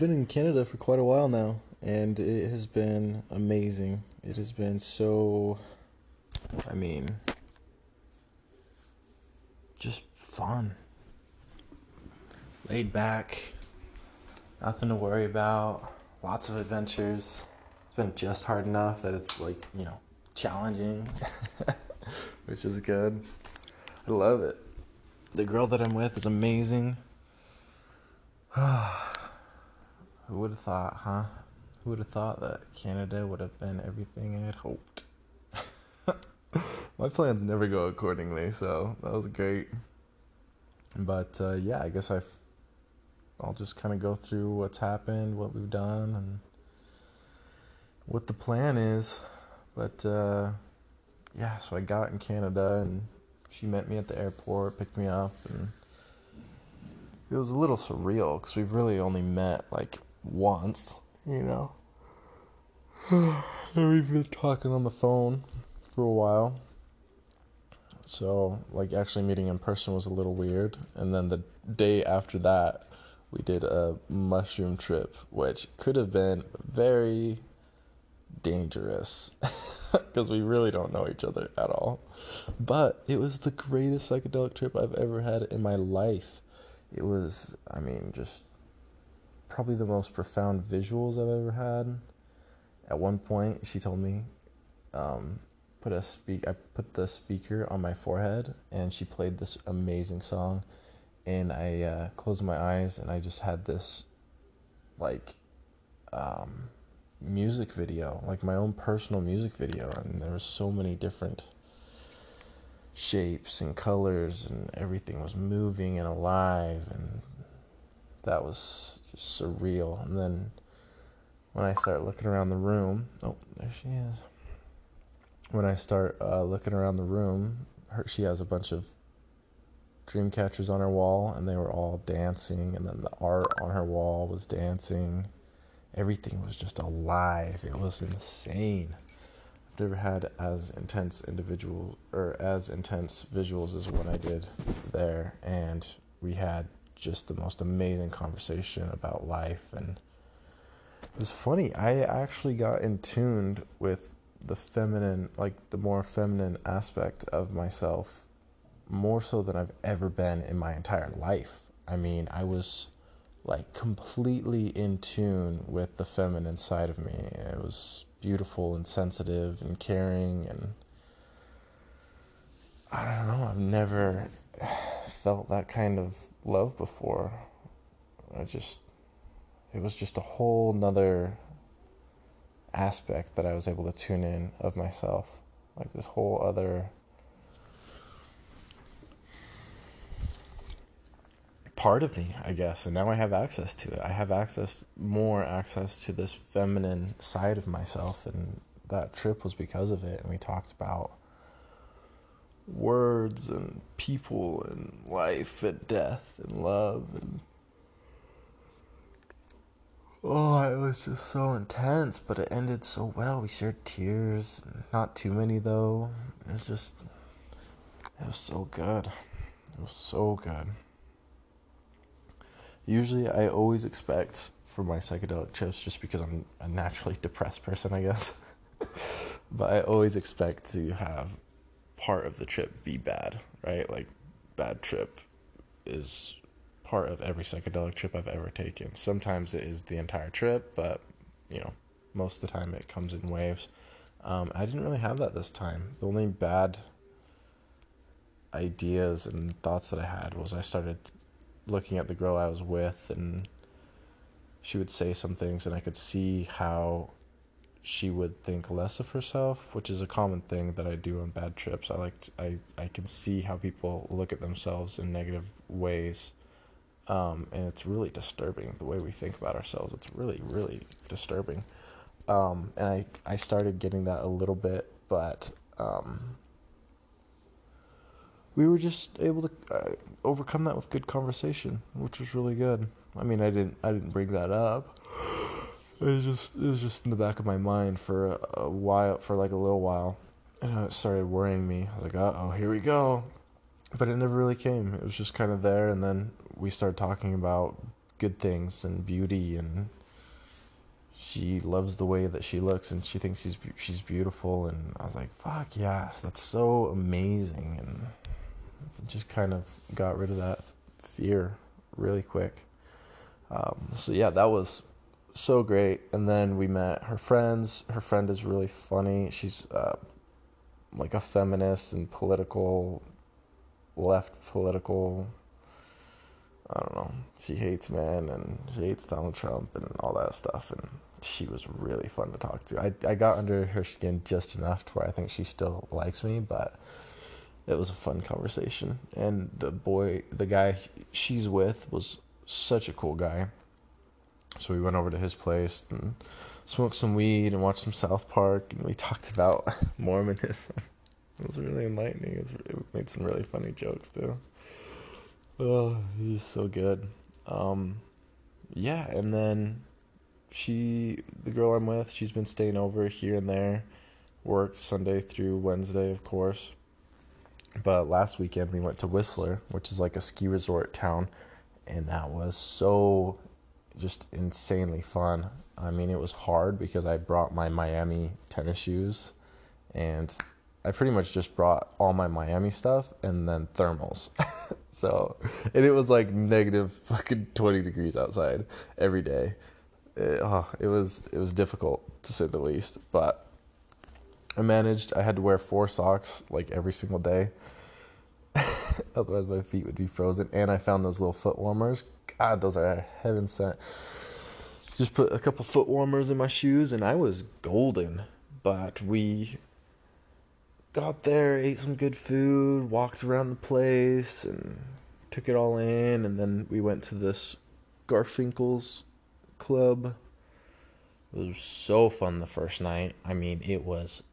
One it is be amaze it is be so us fun challenging گَر amazing gotten plane don't like once we'll the phone pro so like actually meeting and first was wait in the day after that with mushroom trip which had is been very dangerous because but it was the great second trip ever here in my life it was I mean just probably the most profound visuals I've ever had. At one point, she told me, um, I put the speaker on my forehead, and she played this amazing song, and I uh, closed my eyes, and I just had this, um, music video, my own personal music video, and there were so many different shapes and colors, and everything was moving and alive, and that was real one luckier one either luckier ورسی as in chef dream caters in wall دیٚنگ on wall was then sing اینٛگ was just over laugh is in same head as اِنٹھ individual as اِنٹھ which were and we had just the most amazing conversation about life. And it was funny, I actually got in tune with the feminine, like the more feminine aspect of myself, more so than I've ever been in my entire life. I mean, I was like completely in tune with the feminine side of me. It was beautiful and sensitive and caring, and I don't know, I've never felt that kind of love before is just dull other aspect able chin myself look this whole other forward I have X T I have access more access to this family and side of myself in that trip was because words people not have those usually I always expect from am naturally depress percent I always expect you have heart of the trip bad like bad trip is hems is then trip no most the time it comes in wife have that this time did I days intense I had was it looking at the goal in shade see thing in I could see how she would think which is a common thing درڈٕس I can see he people look it themselves in negative ویزربِنگ we west able back ما ما فر فر کور ورین میج گا ہی گنۍ جس کیٚن در we سٹر that good things in beauty in see love the way the in see thing says beautiful اِنسان سو امی اِن جس کین اف دِر رس سو گرے اِن دین V my her friends her friend is really fun she's مایمنس in follow ویفٹ فُلرکو she hates men and Tom was really funky can just enough to I think she settle like me but it was fun conversation and the boy the guy she's with was such cool guy so one his past so so went so still were my تھاو so get she's been staying over her work Sunday through one day course boss week can bet oh what is like as cues town in us just in scene لی funny me was hard because I bro my Miami then shoes and I very much just bro all my مایمی staff and دین تٔرمو سو it was like negative تھوڑا degree every day it was it was difficult to say the west but اینج I had were four سار like everything oh the was روزن and I families used farmers in was good in but we care get folk ٹیس ٹکر and then we went سیفِنٛگ club so fun first nine I mean was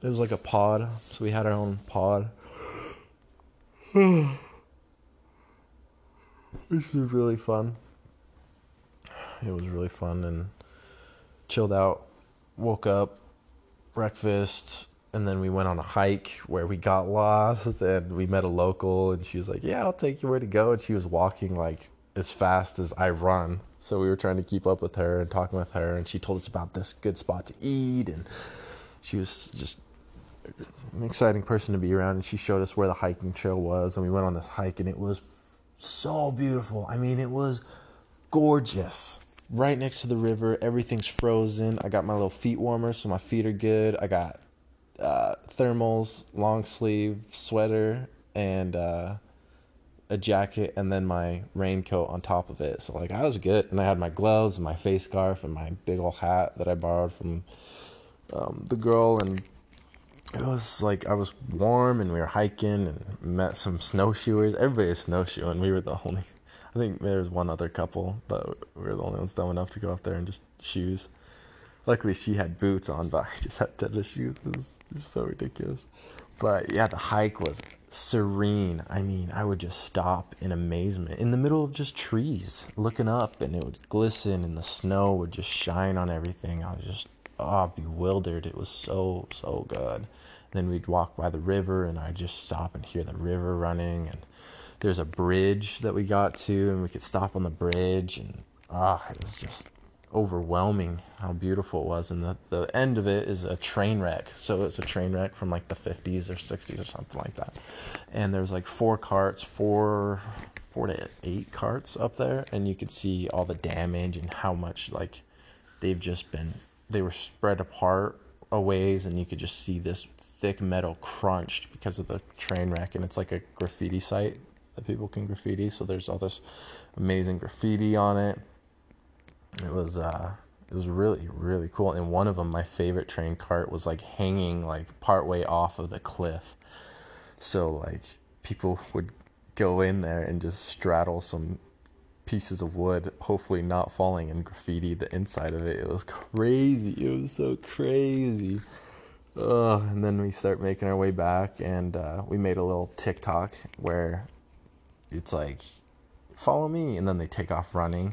far so we here foreign walk breakfast hike last local it feast is I run soup up so کھَرسِن بیٚیہِ show دیک was so beautiful that was course brightness to دِوَر everything frozen اگ مو فی warmers my فی رَرمول long sleeve sweater and a jacket and then my rain Q انٹھس gate نا ہیٚتھ ما gloves ما فیس سا فرو my P her from the girl it was like I was warm in were hiking I mean I would you stop اِنزو in snow would جو shine Then we'd walk by the river, and I'd just stop and hear the river running. And there's a bridge that we got to, and we could stop on the bridge. And ah, it was just overwhelming how beautiful it was. And the end of it is a train wreck. So it's a train wreck from like the 50s or 60s or something like that. And there's like four to eight carts up there, and you could see all the damage and how much like they were spread apart a ways, and you could just see this lake mirror crunch because if drain rain کِنہٕ ژےٚ cake car ferry side people can car ferry so the out amazing car ferry on it was it was really really cool one of the my favourite train کر was like hanging like for a off the cliff so like P پو would ki win air in this tourism fee Cs the world hopefully not following M کرفیری the inside was crazy crazy my کِن way back and V may ٹھیٖک ٹھاک where it's like for me ننک off ring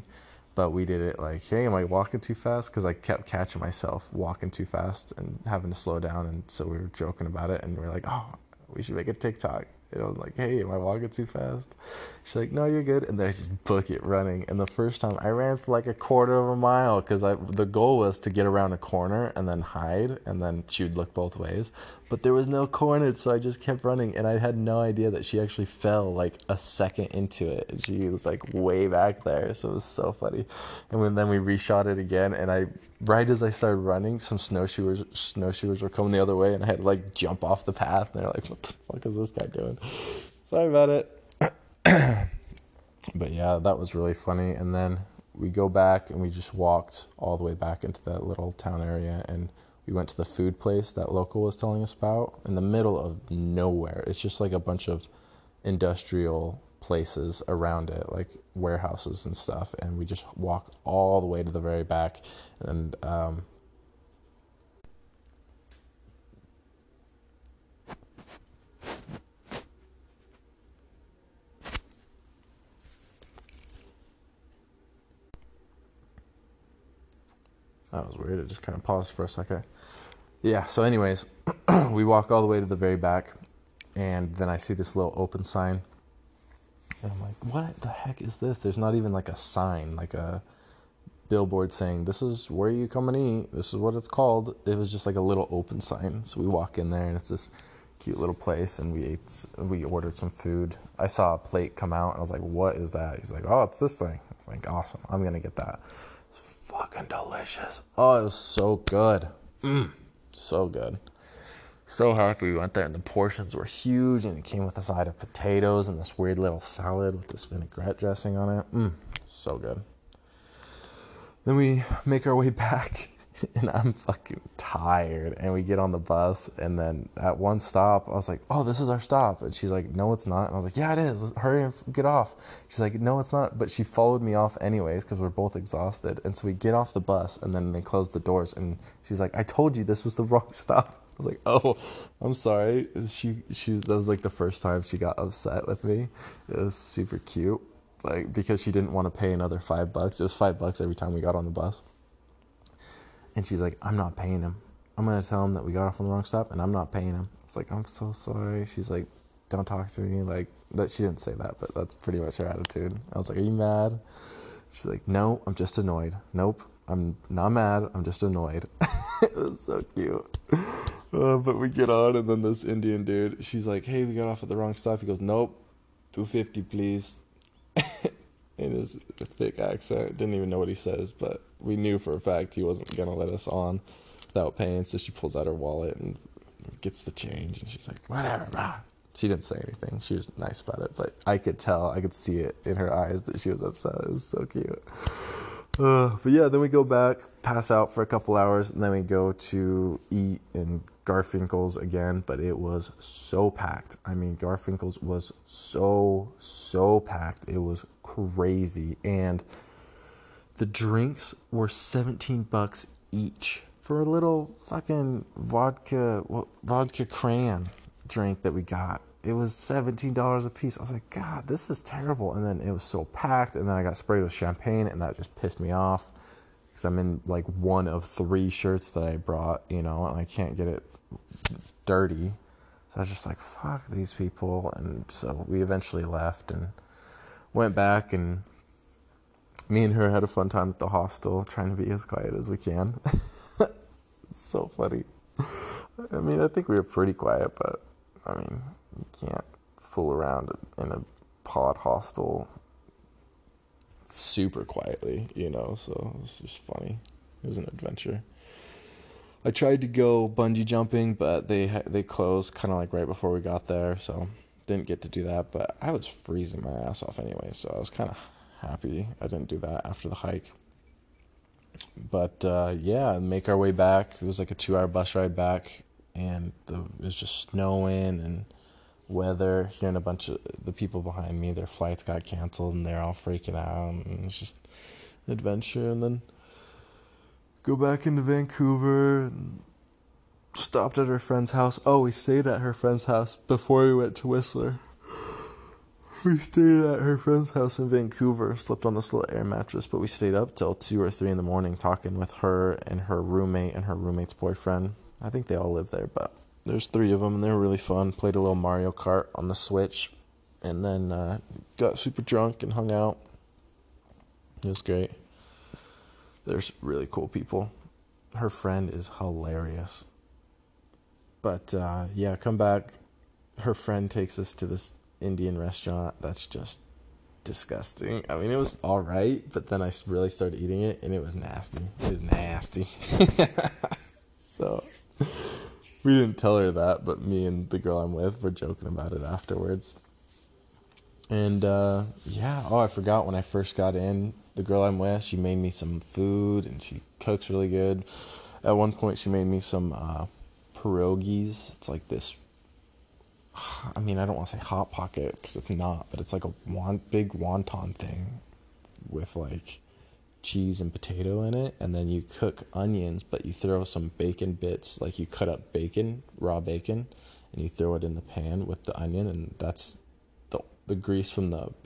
be dead it like hey may walk in چی face کِز I myself walk in چی face and have اِنو date like it ٹھیٖک ٹھاک سُہ ہیٚکہِ ناو یہِ گرِ گوٚوُس تہٕ کھوڑن پاوتھ وایِز تٔمۍ وِزِ نہٕ کھۄڑٕچ سُہ حظ چھِ برایٹٕز آیہِ سَرِگو like jump off was we funny we go industrial places around like warehouses in stuff and we just walk all over the very back end fast فرق یا سٲنۍ wise we walk all over the very back end then I see this low open sign and I'm like, what the heck is this? There's not even like a sign, like a billboard saying, this is where you come and eat. This is what it's called. It was just like a little open sign. So we walk in there and it's this cute little place and we ate, we ordered some food. I saw a plate come out and I was like, what is that? He's like, oh, it's this thing. I was like, awesome. I'm going to get that. It's fucking delicious. Oh, it was so good. Mm, so good. so happy we went there and the portions were huge and it came with a side of potatoes and this weird little salad with this vinaigrette dressing on it mm, so good then we make our way back and i'm fucking tired and we get on the bus and then at one stop i was like oh this is our stop and she's like no it's not and i was like yeah it is Let's hurry and get off she's like no it's not but she followed me off anyways because we're both exhausted and so we get off the bus and then they close the doors and she's like i told you this was the wrong stop شیٚن وَن فر فاس five in چیٖز اَمہِ نا phone Uh, but we get on, and then this Indian dude, she's like, hey, we got off at the wrong stop. He goes, nope, 250, please. In his thick accent. Didn't even know what he says, but we knew for a fact he wasn't going to let us on without paying. So she pulls out her wallet and gets the change, and she's like, whatever, bro. She didn't say anything. She was nice about it, but I could tell. I could see it in her eyes that she was upset. It was so cute. Go back پھاسا for couple hours نہ وٕنۍکٮ۪و کارفِنٛگلٕز again pause so perfect I mean کارفِنٛگ was so so perfect it was crazy and the drinks were seventeen bucks each for one drink it was $17 a piece. I was like, God, this is terrible. And then it was so packed. And then I got sprayed with champagne and that just pissed me off because I'm in like one of three shirts that I brought, you know, and I can't get it dirty. So I was just like, fuck these people. And so we eventually left and went back and me and her had a fun time at the hostel trying to be as quiet as we can. it's so funny. I mean, I think we were pretty quiet, but I mean, you can't fool around in a pod hostel super quietly, you know, so it was just funny. It was an adventure. I tried to go bungee jumping, but they they closed kind of like right before we got there, so didn't get to do that, but I was freezing my ass off anyway, so I was kind of happy I didn't do that after the hike. But uh, yeah, make our way back. It was like a two-hour bus ride back, and the, it was just snowing, and weather hence the people behind me their flight کا cancel کمچر go back in Vancouver friends has اوی city her friend وینٛکیوٗبر metre morning وِتھ ہر and ہر room مےٚ ہر room مےٚ باے فرٛین I تِنٛک درو درپ نیٚرس تُہۍ رَن پیٹو ما U کر ان سویس اینٛڈ سُہ پرچر کِن ہا نس کیلی کو پیپو ہر فرٛین اِس ہو لیریس بٹ یہِ all come by her friend has to this Indian restaurant that just disgusting oh right but erase nice تہِ سو بَنٹ اَفٹَر وَرڈ اینٛڈ گا وَن اَسہِ فرس کار اینٛڈ تِمَن مےٚ مےٚ میٖ سَم فون سَم فروگیس اِٹ لایک ڈِس اینسٕے کیس وَن پانٛژھ وا چیٖز یِم پَتہٕ اَنے کھٔکھ اَنِیَنٕز یہِ ترٛٲو سَم پیکِن یہِ خراب پیکِنگ را پیکِن یہِ through fin with onion gracefully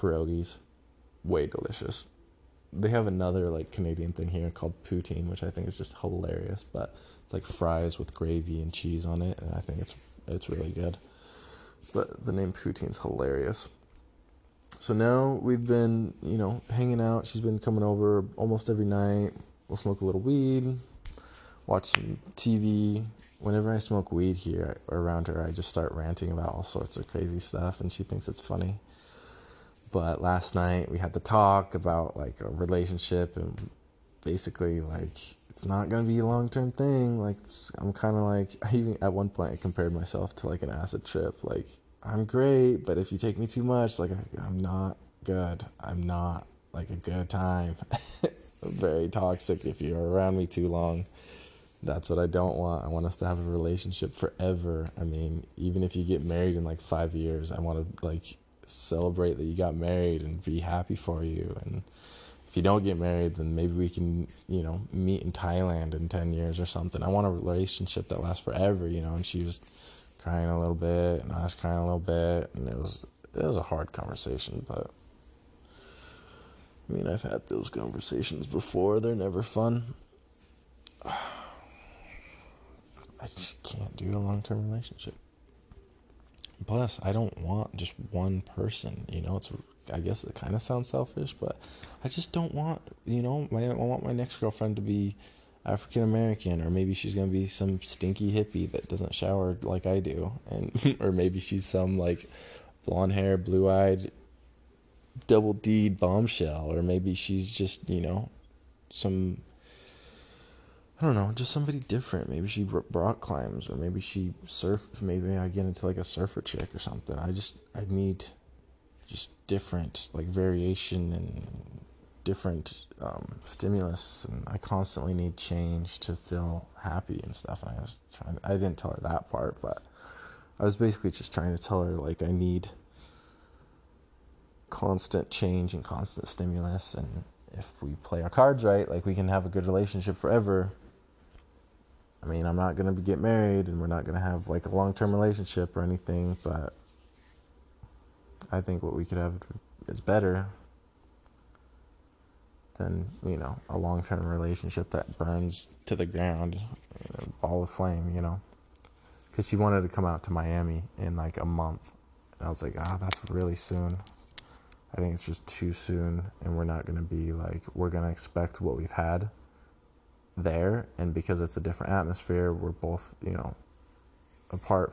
فِرٛاگیٖز wet delicious they have another like کِنیٚڈِیَن تہٕ گریوی یِم چیٖز اَنٕنۍ اِٹ ویری گیڈ بٹ دِم فیوٗ تِنٛگس ہو یَس سو نی وِن U no he no shun come over almost every night win watch TV whenever I smoke with hero something it fun boss نا we had dark up like relationship بیٚیہِ sick like it's not going to be a long-term thing. Like, I'm kind of like, I even at one point I compared myself to like an acid trip. Like, I'm great, but if you take me too much, like I'm not good. I'm not like a good time. Very toxic if you're around me too long. That's what I don't want. I want us to have a relationship forever. I mean, even if you get married in like 5 years, I want to like celebrate that you got married and be happy for you and England in tension bus I don't want one person constant گنٹ like maybe like بان ہر بلوٹ بام شیا maybe she's just you know summary different different like variation in different stimulus in I constant we need change to feel happy اِنسان بے سیٚر like I need constant change in constant stimulus in effort like we can have good relationship forever man امہِ we get married اِنکَن have like a لو term relationship ایتھِ ب اَتھ کو کِت it بےر لوگ term relationship تہِ گانٛد پاور فونا یہِ اینٛڈ نا came rink were can speak بو with head there N because it a different atmosphere for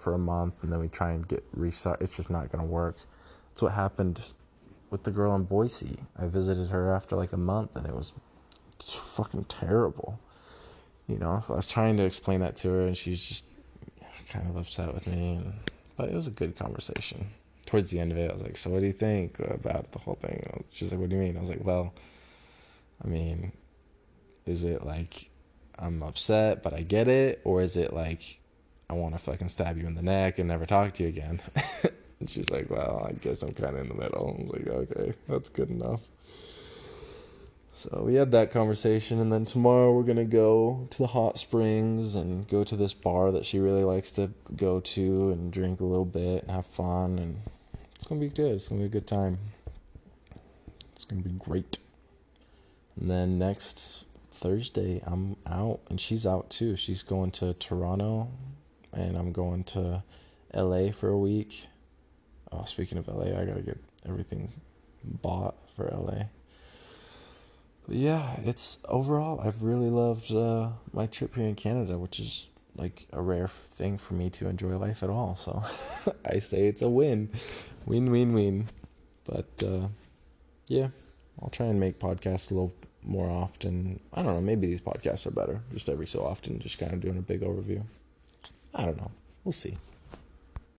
from Venus it is not can work سوپَن to boy is اِکس I گیری or is again got super par like drunk love bet hen time wait then next day she's out you she's gone ٹھُرآن and um گوٚنٹ a like everything by اِٹرآلِی love the my trip can وُچھ is like air thing for me though life every win win win but make podcast love more after my biz pod caster